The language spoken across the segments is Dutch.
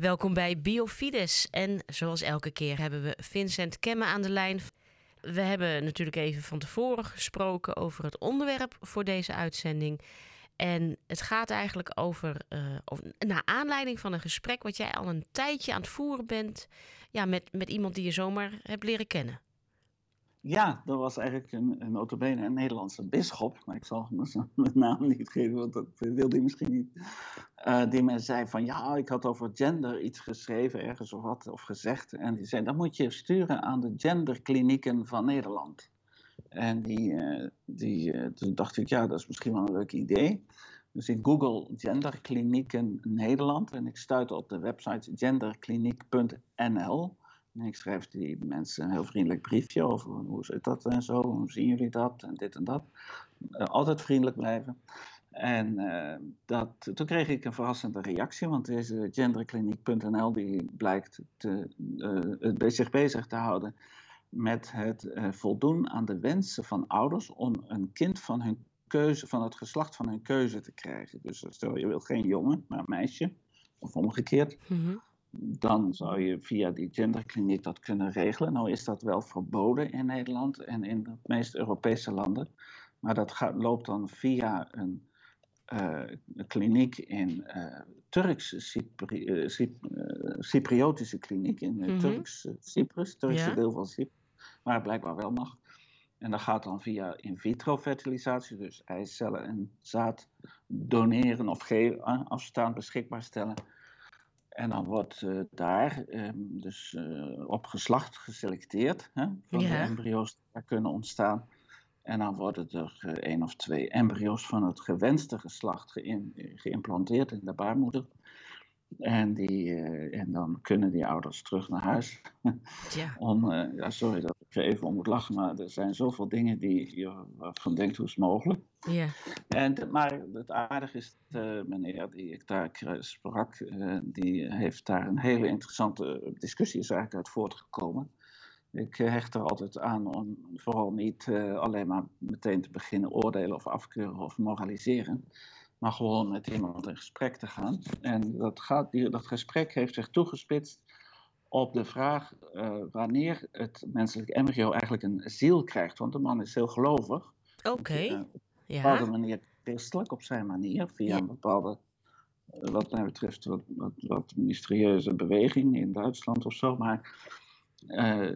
Welkom bij Biofides. En zoals elke keer hebben we Vincent Kemme aan de lijn. We hebben natuurlijk even van tevoren gesproken over het onderwerp voor deze uitzending. En het gaat eigenlijk over, uh, naar aanleiding van een gesprek wat jij al een tijdje aan het voeren bent ja, met, met iemand die je zomaar hebt leren kennen. Ja, dat was eigenlijk een, een notabene een Nederlandse bisschop. Maar ik zal mijn naam niet geven, want dat wilde hij misschien niet. Uh, die me zei van, ja, ik had over gender iets geschreven ergens of wat, of gezegd. En die zei, dat moet je sturen aan de genderklinieken van Nederland. En die, uh, die, uh, toen dacht ik, ja, dat is misschien wel een leuk idee. Dus ik google genderklinieken Nederland en ik stuitte op de website genderkliniek.nl. En ik schrijf die mensen een heel vriendelijk briefje over hoe zit dat en zo, hoe zien jullie dat en dit en dat. Uh, altijd vriendelijk blijven. En uh, dat, toen kreeg ik een verrassende reactie, want deze genderkliniek.nl die blijkt te, uh, zich bezig te houden met het voldoen aan de wensen van ouders om een kind van hun keuze, van het geslacht van hun keuze te krijgen. Dus stel je wil geen jongen, maar een meisje, of omgekeerd. Mm dan zou je via die genderkliniek dat kunnen regelen. Nou is dat wel verboden in Nederland en in de meeste Europese landen. Maar dat gaat, loopt dan via een, uh, een kliniek in uh, Turkse Cypri uh, Cypriotische kliniek in mm -hmm. Turks Cyprus, Turkse ja. deel van Cyprus, waar het blijkbaar wel mag. En dat gaat dan via in vitro fertilisatie, dus eicellen en zaad doneren of geven, afstaan beschikbaar stellen. En dan wordt uh, daar um, dus uh, op geslacht geselecteerd hè, van ja. de embryo's die daar kunnen ontstaan. En dan worden er uh, één of twee embryo's van het gewenste geslacht geïmplanteerd in de baarmoeder. En, die, en dan kunnen die ouders terug naar huis. Ja. Om, ja, sorry dat ik er even om moet lachen, maar er zijn zoveel dingen die je waarvan denkt hoe is het mogelijk. Ja. En, maar het aardige is, de meneer die ik daar sprak, uh, die heeft daar een hele interessante discussie is eigenlijk uit voortgekomen. Ik hecht er altijd aan om vooral niet alleen maar meteen te beginnen oordelen of afkeuren of moraliseren, maar gewoon met iemand in gesprek te gaan. En dat, gaat, die, dat gesprek heeft zich toegespitst op de vraag uh, wanneer het menselijk embryo eigenlijk een ziel krijgt. Want de man is heel gelovig. Oké. Okay. Uh, op een bepaalde ja. manier christelijk, op zijn manier, via een bepaalde, uh, wat mij betreft, wat, wat, wat, mysterieuze beweging in Duitsland of zo. Maar,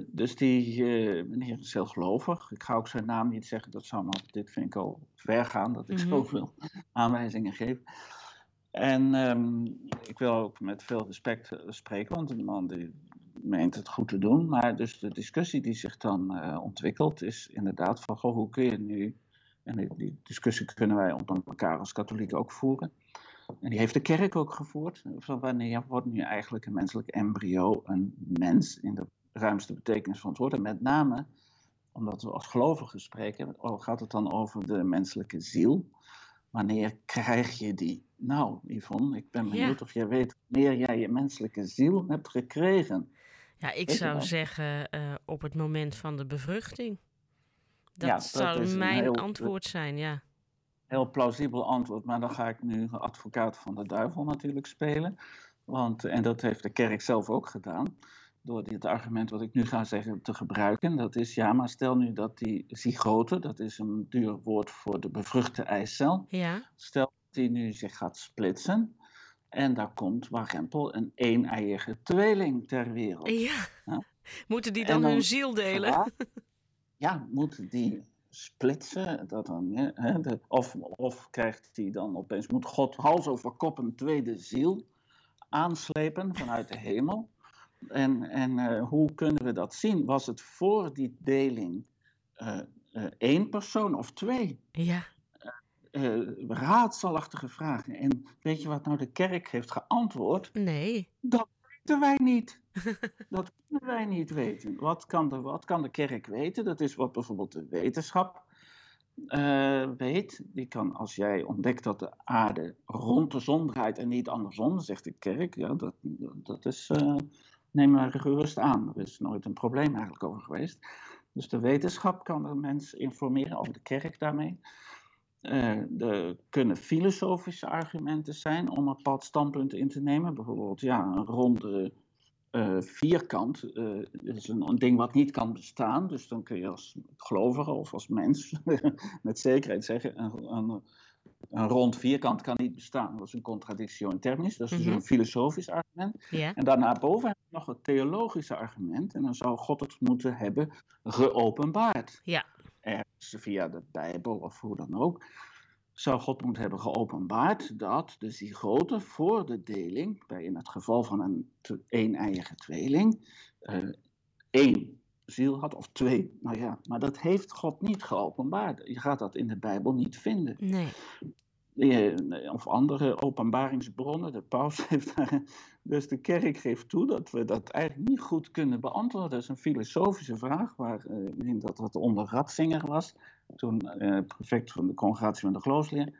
dus die meneer is heel gelovig. Ik ga ook zijn naam niet zeggen, dat zou maar, dit vind ik al ver gaan, dat ik mm -hmm. zoveel aanwijzingen geef. En um, ik wil ook met veel respect spreken, want een man die meent het goed te doen. Maar dus de discussie die zich dan uh, ontwikkelt is inderdaad van, goh, hoe kun je nu... En die, die discussie kunnen wij onder elkaar als katholieken ook voeren. En die heeft de kerk ook gevoerd. Van wanneer wordt nu eigenlijk een menselijk embryo een mens in de ruimste betekenis van het woord. En met name, omdat we als gelovigen spreken, gaat het dan over de menselijke ziel. Wanneer krijg je die? Nou, Yvonne, ik ben benieuwd ja. of jij weet wanneer jij je menselijke ziel hebt gekregen. Ja, ik weet zou zeggen uh, op het moment van de bevruchting. Dat, ja, dat zou mijn heel, antwoord zijn, ja. Heel plausibel antwoord, maar dan ga ik nu advocaat van de duivel natuurlijk spelen. Want, en dat heeft de kerk zelf ook gedaan door dit argument wat ik nu ga zeggen te gebruiken. Dat is, ja, maar stel nu dat die zygote, dat is een duur woord voor de bevruchte eicel. Ja. Stel dat die nu zich gaat splitsen. En daar komt warempel een een-eiige tweeling ter wereld. Ja. Moeten die dan, dan, hun ziel delen? Ja, ja moeten die splitsen. Dat dan, hè, de, of, of krijgt die dan opeens, moet God hals over kop een tweede ziel aanslepen vanuit de hemel. En, en uh, hoe kunnen we dat zien? Was het voor die deling uh, uh, één persoon of twee? Ja. raadselachtige vragen. En weet je wat nou de kerk heeft geantwoord? Nee. Dat weten wij niet. dat kunnen wij niet weten. Wat kan, de, wat kan de kerk weten? Dat is wat bijvoorbeeld de wetenschap weet. Die kan, als jij ontdekt dat de aarde rond de zon draait en niet andersom, zegt de kerk, ja, dat, dat is neem maar gerust aan. Er is nooit een probleem eigenlijk over geweest. Dus de wetenschap kan de mens informeren, over de kerk daarmee. Uh, er kunnen filosofische argumenten zijn om een bepaald standpunt in te nemen. Bijvoorbeeld, ja, een ronde uh, vierkant uh, is een, ding wat niet kan bestaan. Dus dan kun je als gelovige of als mens met zekerheid zeggen: een, rond vierkant kan niet bestaan. Dat is een contradictio in terminis. Dat is dus mm -hmm. een filosofisch argument. Yeah. En daarna boven nog een theologische argument. En dan zou God het moeten hebben geopenbaard. Ja. Ergens via de Bijbel of hoe dan ook zou God moeten hebben geopenbaard dat de zygote voor de deling, bij in het geval van een een-eiige tweeling, uh, één ziel had, of twee, nou ja, maar dat heeft God niet geopenbaard. Je gaat dat in de Bijbel niet vinden. Nee. Of andere openbaringsbronnen, de paus heeft daar. Dus de kerk geeft toe dat we dat eigenlijk niet goed kunnen beantwoorden. Dat is een filosofische vraag, waarin uh, dat dat onder Ratzinger was toen uh, prefect van de congregatie van de geloofsleer.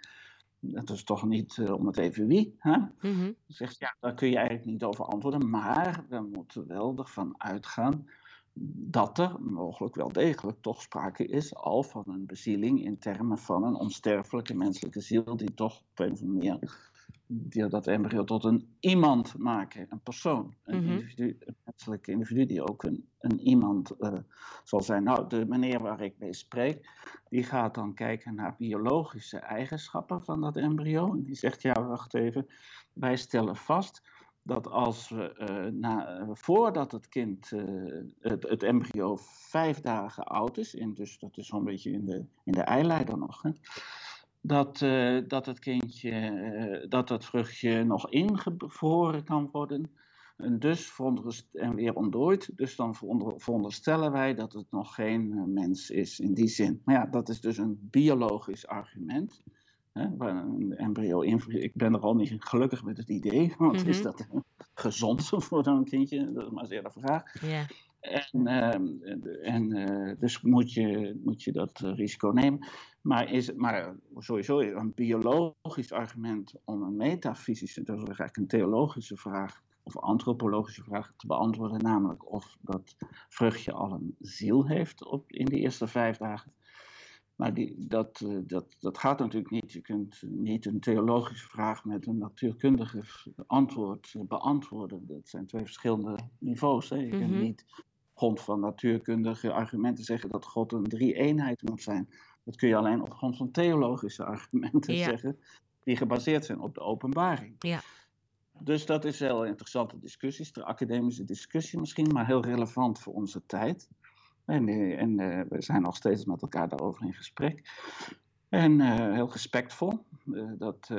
Dat is toch niet uh, om het even wie. Hè? Mm -hmm. Zegt ja, daar kun je eigenlijk niet over antwoorden. Maar we moeten wel ervan uitgaan dat er mogelijk wel degelijk toch sprake is al van een bezieling in termen van een onsterfelijke menselijke ziel die toch op een of andere manier die dat embryo tot een iemand maken, een persoon, een, Mhm. individu, een menselijk individu die ook een, een iemand eh, zal zijn. Nou, de meneer waar ik mee spreek, die gaat dan kijken naar biologische eigenschappen van dat embryo. En die zegt, ja, wacht even, wij stellen vast dat als we, eh, na, eh, voordat het kind, eh, het, het embryo vijf dagen oud is, dus dat is zo'n beetje in de, in de nog, hè, dat, dat het kindje, eh, dat vruchtje nog ingevroren kan worden. En dus en weer ontdooid. Dus dan veronder- veronderstellen wij dat het nog geen mens is in die zin. Maar ja, dat is dus een biologisch argument. Hè, waar een embryo in. Ik ben er al niet gelukkig met het idee, want is Mhm. dat gezond voor zo'n kindje? Dat is maar zeer de vraag. En, ehm, en eh, dus moet je, moet je dat eh, risico nemen. Maar, is, maar sowieso een biologisch argument om een metafysische, dat is eigenlijk een theologische vraag of antropologische vraag te beantwoorden, namelijk of dat vruchtje al een ziel heeft op, in de eerste vijf dagen. Maar die, dat, eh, dat, dat gaat natuurlijk niet. Je kunt niet een theologische vraag met een natuurkundige antwoord beantwoorden. Dat zijn twee verschillende niveaus. Hè. Je kunt Mhm. niet op grond van natuurkundige argumenten zeggen dat God een drie-eenheid moet zijn. Dat kun je alleen op grond van theologische argumenten Ja. zeggen, die gebaseerd zijn op de openbaring. Ja. Dus dat is wel een interessante discussie, de academische discussie misschien, maar heel relevant voor onze tijd. En, eh, en eh, we zijn nog steeds met elkaar daarover in gesprek. En eh, heel respectvol. Dat,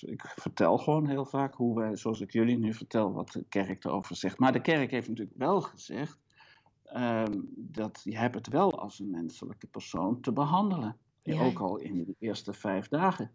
ik vertel gewoon heel vaak hoe wij, zoals ik jullie nu vertel, wat de kerk erover zegt. Maar de kerk heeft natuurlijk wel gezegd ehm, dat je hebt het wel als een menselijke persoon te behandelen. Ja. Ook al in de eerste vijf dagen.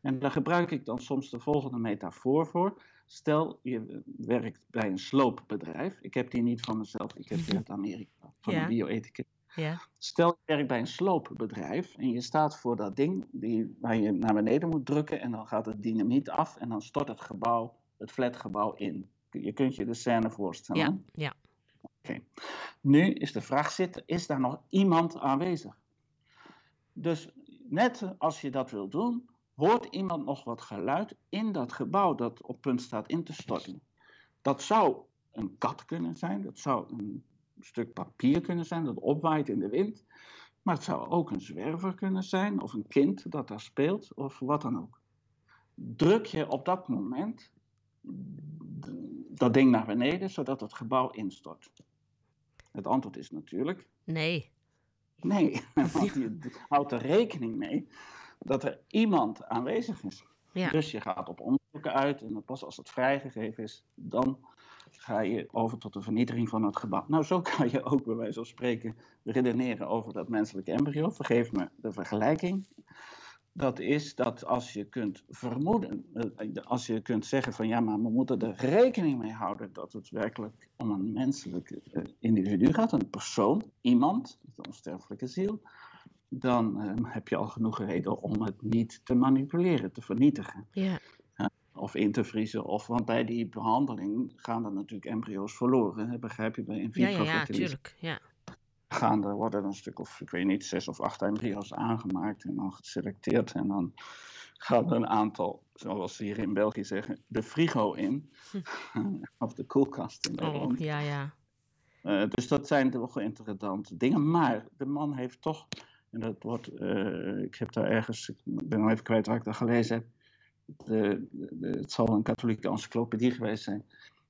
En daar gebruik ik dan soms de volgende metafoor voor. Stel, je werkt bij een sloopbedrijf. Ik heb die niet van mezelf, ik heb die uit Amerika, van Ja. een bioethicus. Ja. Stel, je werkt bij een sloopbedrijf en je staat voor dat ding die, waar je naar beneden moet drukken en dan gaat het dynamiet af en dan stort het gebouw, het flatgebouw in. Je kunt je de scène voorstellen. Ja. Ja. Oké. Nu is de vraag zitten, is daar nog iemand aanwezig? Dus net als je dat wil doen, hoort iemand nog wat geluid in dat gebouw dat op punt staat in te storten. Dat zou een kat kunnen zijn, dat zou een stuk papier kunnen zijn dat opwaait in de wind. Maar het zou ook een zwerver kunnen zijn, of een kind dat daar speelt, of wat dan ook. Druk je op dat moment dat ding naar beneden, zodat het gebouw instort? Het antwoord is natuurlijk Nee. nee, want je houdt er rekening mee dat er iemand aanwezig is. Ja. Dus je gaat op onderzoeken uit en pas als het vrijgegeven is, dan ga je over tot de vernietiging van het gebouw. Nou, zo kan je ook bij wijze van spreken redeneren over dat menselijke embryo. Vergeef me de vergelijking. Dat is dat als je kunt vermoeden, eh, als je kunt zeggen van ja, maar we moeten er rekening mee houden dat het werkelijk om een menselijk eh, individu gaat, een persoon, iemand, een onsterfelijke ziel, dan eh, heb je al genoeg reden om het niet te manipuleren, te vernietigen Ja. of in te vriezen. Of, want bij die behandeling gaan er natuurlijk embryo's verloren. Hè? Begrijp je bij in vitro ja, ja, tuurlijk. Ja. gaan er worden een stuk of, ik weet niet, zes of acht embryo's aangemaakt en dan geselecteerd. En dan gaat er een aantal, zoals ze hier in België zeggen, de frigo in. of de koelkast in. Oh, ja, ja. Uh, dus dat zijn toch wel interessante dingen. Maar de man heeft toch, en dat wordt, uh, ik heb daar ergens, ik ben nog even kwijt waar ik dat gelezen heb. De, de, het zal een katholieke encyclopedie geweest zijn.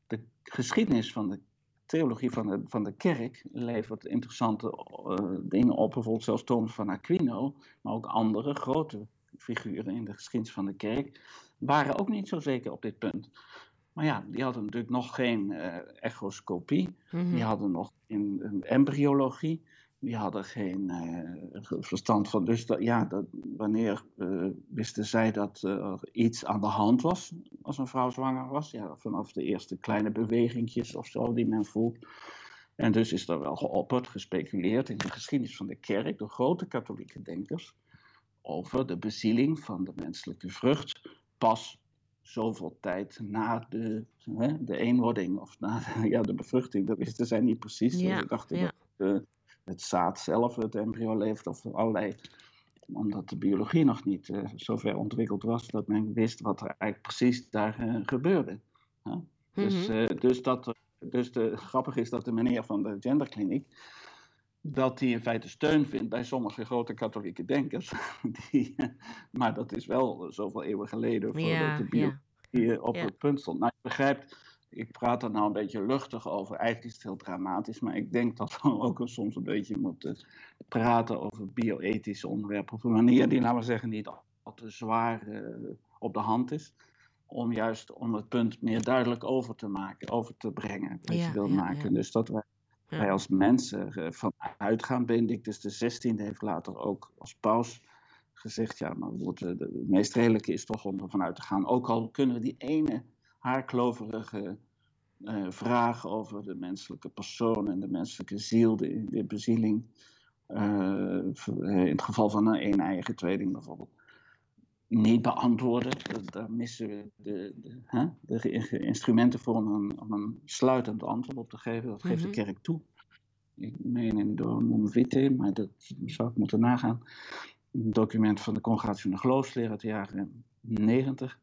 De geschiedenis van de theologie van de, van de kerk levert interessante uh, dingen op. Bijvoorbeeld zelfs Thomas van Aquino, maar ook andere grote figuren in de geschiedenis van de kerk, waren ook niet zo zeker op dit punt. Maar ja, die hadden natuurlijk nog geen uh, echoscopie, mm-hmm. die hadden nog in, in embryologie, die hadden geen uh, verstand van. Dus dat, ja, dat, wanneer uh, wisten zij dat er iets aan de hand was als een vrouw zwanger was? Ja, vanaf de eerste kleine bewegingjes of zo die men voelt. En dus is er wel geopperd, gespeculeerd in de geschiedenis van de kerk door grote katholieke denkers over de bezieling van de menselijke vrucht pas zoveel tijd na de, hè, de eenwording of na de, ja, de bevruchting. Dat wisten zij niet precies. Ja, Ze dachten ja. dat het zaad zelf het embryo leeft of allerlei omdat de biologie nog niet uh, zo ver ontwikkeld was dat men wist wat er eigenlijk precies daar uh, gebeurde. Dus, uh, dus, dat, dus de, grappig is dat de meneer van de genderkliniek dat hij in feite steun vindt bij sommige grote katholieke denkers. Die, maar dat is wel zoveel eeuwen geleden voordat ja, de biologie ja. op ja. het punt stond. Nou, je begrijpt, ik praat er nou een beetje luchtig over. Eigenlijk is het heel dramatisch, maar ik denk dat we ook soms een beetje moeten praten over bioethische onderwerpen. Op een manier die, laten we zeggen, niet al te zwaar uh, op de hand is. Om juist om het punt meer duidelijk over te maken, over te brengen, wat je wilt maken. Dus dat wij wij als mensen uh, van uitgaan. Benedictus XVI heeft later ook als paus gezegd, ja, maar het, het meest redelijke is toch om ervan uit te gaan, ook al kunnen we die ene haarkloverige uh, vraag over de menselijke persoon en de menselijke ziel, de, de bezieling, uh, in het geval van een een-eigen tweeling bijvoorbeeld, niet beantwoorden. Daar missen we de, de, hè, de instrumenten voor om een, om een sluitend antwoord op te geven. Dat geeft de kerk toe. Ik meen in Domum Vitae, maar dat zou ik moeten nagaan. Een document van de Congregatie van de Geloofsleer uit de jaren 90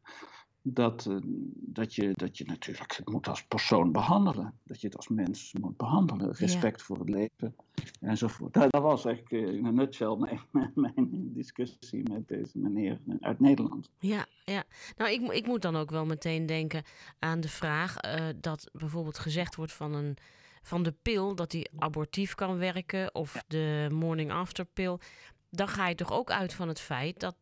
dat, uh, dat, je, dat je natuurlijk het moet als persoon behandelen. Dat je het als mens moet behandelen. Respect ja. voor het leven enzovoort. Dat, dat was eigenlijk uh, in een nutshell mijn, mijn, discussie met deze meneer uit Nederland. Ja, ja. nou ik, ik moet dan ook wel meteen denken aan de vraag uh, dat bijvoorbeeld gezegd wordt van een van de pil dat die abortief kan werken of de morning after pil. Dan ga je toch ook uit van het feit dat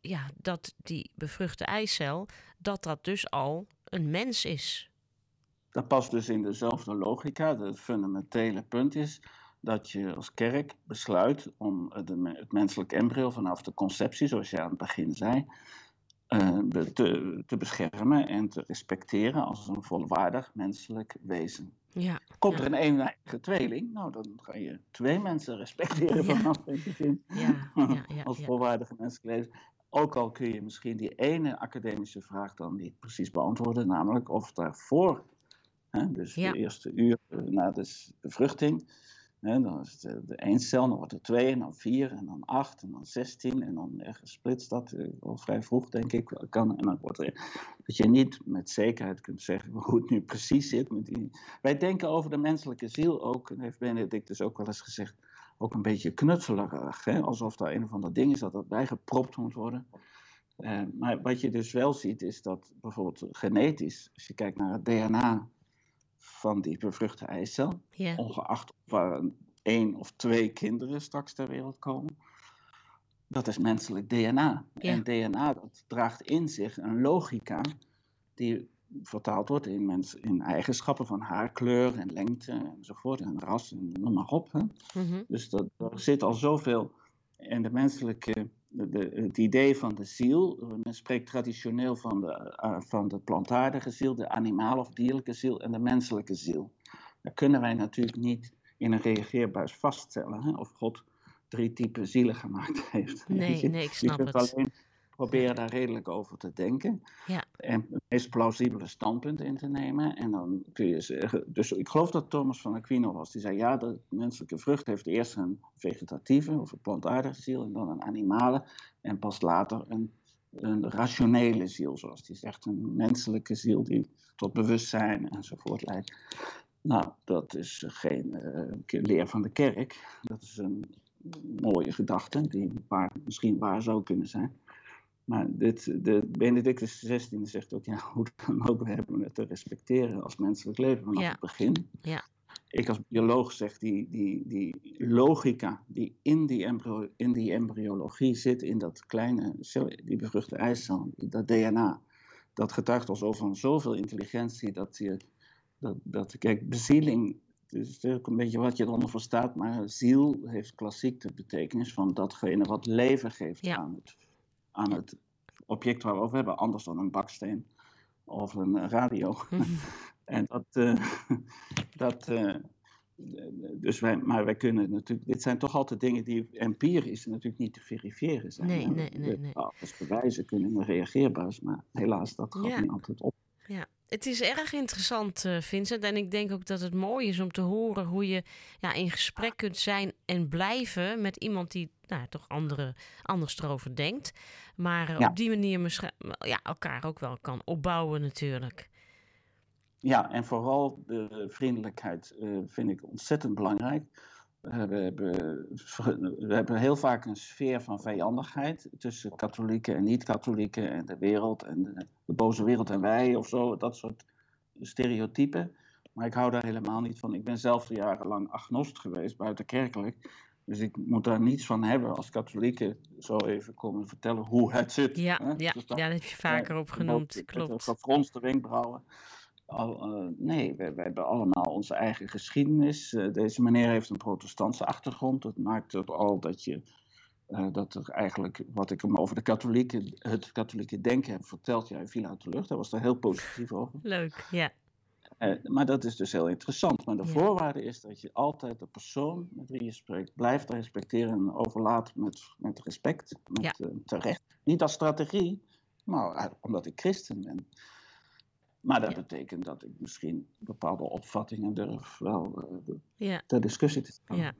ja, dat die bevruchte eicel, dat dat dus al een mens is. Dat past dus in dezelfde logica. Het fundamentele punt is dat je als kerk besluit om het menselijk embryo vanaf de conceptie, zoals je aan het begin zei, uh, te, te, beschermen en te respecteren als een volwaardig menselijk wezen. Ja, Komt ja. er een eigen tweeling, nou dan ga je twee mensen respecteren Ja. vanaf het begin. Ja, ja, ja, als ja. volwaardige menselijk wezen. Ook al kun je misschien die ene academische vraag dan niet precies beantwoorden, namelijk of daarvoor, hè, dus de eerste uur na de s- dan is het één cel, dan wordt er twee, en dan vier, en dan acht, en dan zestien, en dan splitst dat eh, al vrij vroeg, denk ik, kan, en dan wordt er, dat je niet met zekerheid kunt zeggen hoe het nu precies zit. Met. Wij denken over de menselijke ziel ook, en heeft Benedictus ook wel eens gezegd, ook een beetje knutselerig. Hè? Alsof daar een of ander ding is dat erbij gepropt moet worden. Eh, maar wat je dus wel ziet is dat bijvoorbeeld genetisch, als je kijkt naar het DNA van die bevruchte eicel, Ja. ongeacht of er één of twee kinderen straks ter wereld komen, dat is menselijk DNA. Ja. En DNA dat draagt in zich een logica die vertaald wordt in, mens, in eigenschappen van haarkleur en lengte enzovoort, en ras en noem maar op. Hè. Mhm. Dus dat, er zit al zoveel in de menselijke, de, het idee van de ziel. Men spreekt traditioneel van de, eh, van de plantaardige ziel, de animale of dierlijke ziel en de menselijke ziel. Dat kunnen wij natuurlijk niet in een reageerbuis vaststellen, hè, of God drie typen zielen gemaakt heeft. Nee, ik snap het. alleen proberen daar redelijk over te denken. Ja. En het meest plausibele standpunt in te nemen. En dan kun je zeggen. Dus ik geloof dat Thomas van Aquino was. Die zei: ja, de menselijke vrucht heeft eerst een vegetatieve of een plantaardige ziel. En dan een animale. En pas later een, een rationele ziel, zoals hij zegt. Een menselijke ziel die tot bewustzijn enzovoort leidt. Nou, dat is geen uh, leer van de kerk. Dat is een mooie gedachte, die waar, misschien waar zou kunnen zijn. Maar dit, de Benedictus XVI zegt ook, ja, hoe dan ook, we hebben het te respecteren als menselijk leven vanaf het begin. Ja. Ik als bioloog zeg, die, die, die logica die in die, embryo, in die embryologie zit, in dat kleine, die bevruchte eicel, dat DNA, dat getuigt al zo van zoveel intelligentie dat je, dat, dat, kijk, bezieling het is ook een beetje wat je eronder verstaat, maar ziel heeft klassiek de betekenis van datgene wat leven geeft aan, het, aan het object waar we over hebben, anders dan een baksteen of een radio. Mhm. en dat, uh, dat uh, dus wij, maar wij kunnen natuurlijk, dit zijn toch altijd dingen die empirisch natuurlijk niet te verifiëren zijn. Nee, nee, nee. nee. Als bewijzen kunnen reageerbaar zijn, maar helaas, dat gaat niet altijd op. Ja, het is erg interessant, uh, Vincent. En ik denk ook dat het mooi is om te horen hoe je ja, in gesprek kunt zijn en blijven met iemand die nou, toch andere, anders erover denkt. Maar uh, op die manier ja, elkaar ook wel kan opbouwen natuurlijk. Ja, en vooral de vriendelijkheid uh, vind ik ontzettend belangrijk. We hebben, we hebben heel vaak een sfeer van vijandigheid tussen katholieken en niet-katholieken en de wereld en de, de, boze wereld en wij of zo, dat soort stereotypen. Maar ik hou daar helemaal niet van. Ik ben zelf jarenlang agnost geweest, buitenkerkelijk. Dus ik moet daar niets van hebben als katholieken zo even komen vertellen hoe het zit. Ja, hè? ja, dus dat, ja, dat heb je vaker opgenoemd, klopt. Gefronste wenkbrauwen. Al, uh, nee, we, we, hebben allemaal onze eigen geschiedenis. Uh, deze meneer heeft een protestantse achtergrond. Dat maakt het al dat je. Uh, dat er eigenlijk, wat ik hem over de katholieken, het katholieke denken heb verteld, ja, viel uit de lucht. Hij was daar heel positief over. Leuk, ja. maar dat is dus heel interessant. Maar de ja. voorwaarde is dat je altijd de persoon met wie je spreekt blijft respecteren en overlaat met, met respect, met ja. terecht. Niet als strategie, maar omdat ik christen ben. Maar dat betekent dat ik misschien bepaalde opvattingen durf wel uh, ja. ter discussie te stellen. Ja.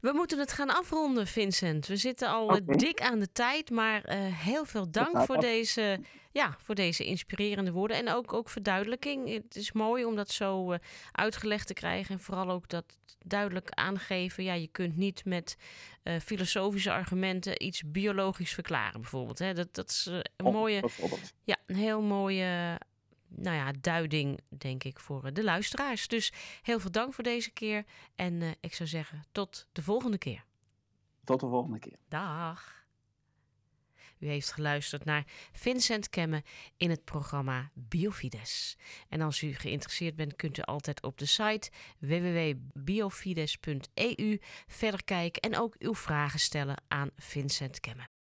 We moeten het gaan afronden, Vincent. We zitten al okay. dik aan de tijd, maar uh, heel veel dank voor deze, ja, voor deze inspirerende woorden. En ook, ook verduidelijking. Het is mooi om dat zo uh, uitgelegd te krijgen. En vooral ook dat duidelijk aangeven. Ja, je kunt niet met uh, filosofische argumenten iets biologisch verklaren, bijvoorbeeld. Hè. Dat, dat is een mooie. Ja, een heel mooie nou ja, duiding, denk ik, voor de luisteraars. Dus heel veel dank voor deze keer. En uh, ik zou zeggen, tot de volgende keer. Tot de volgende keer. Dag. U heeft geluisterd naar Vincent Kemme in het programma Biofides. En als u geïnteresseerd bent, kunt u altijd op de site www.biofides.eu verder kijken en ook uw vragen stellen aan Vincent Kemme.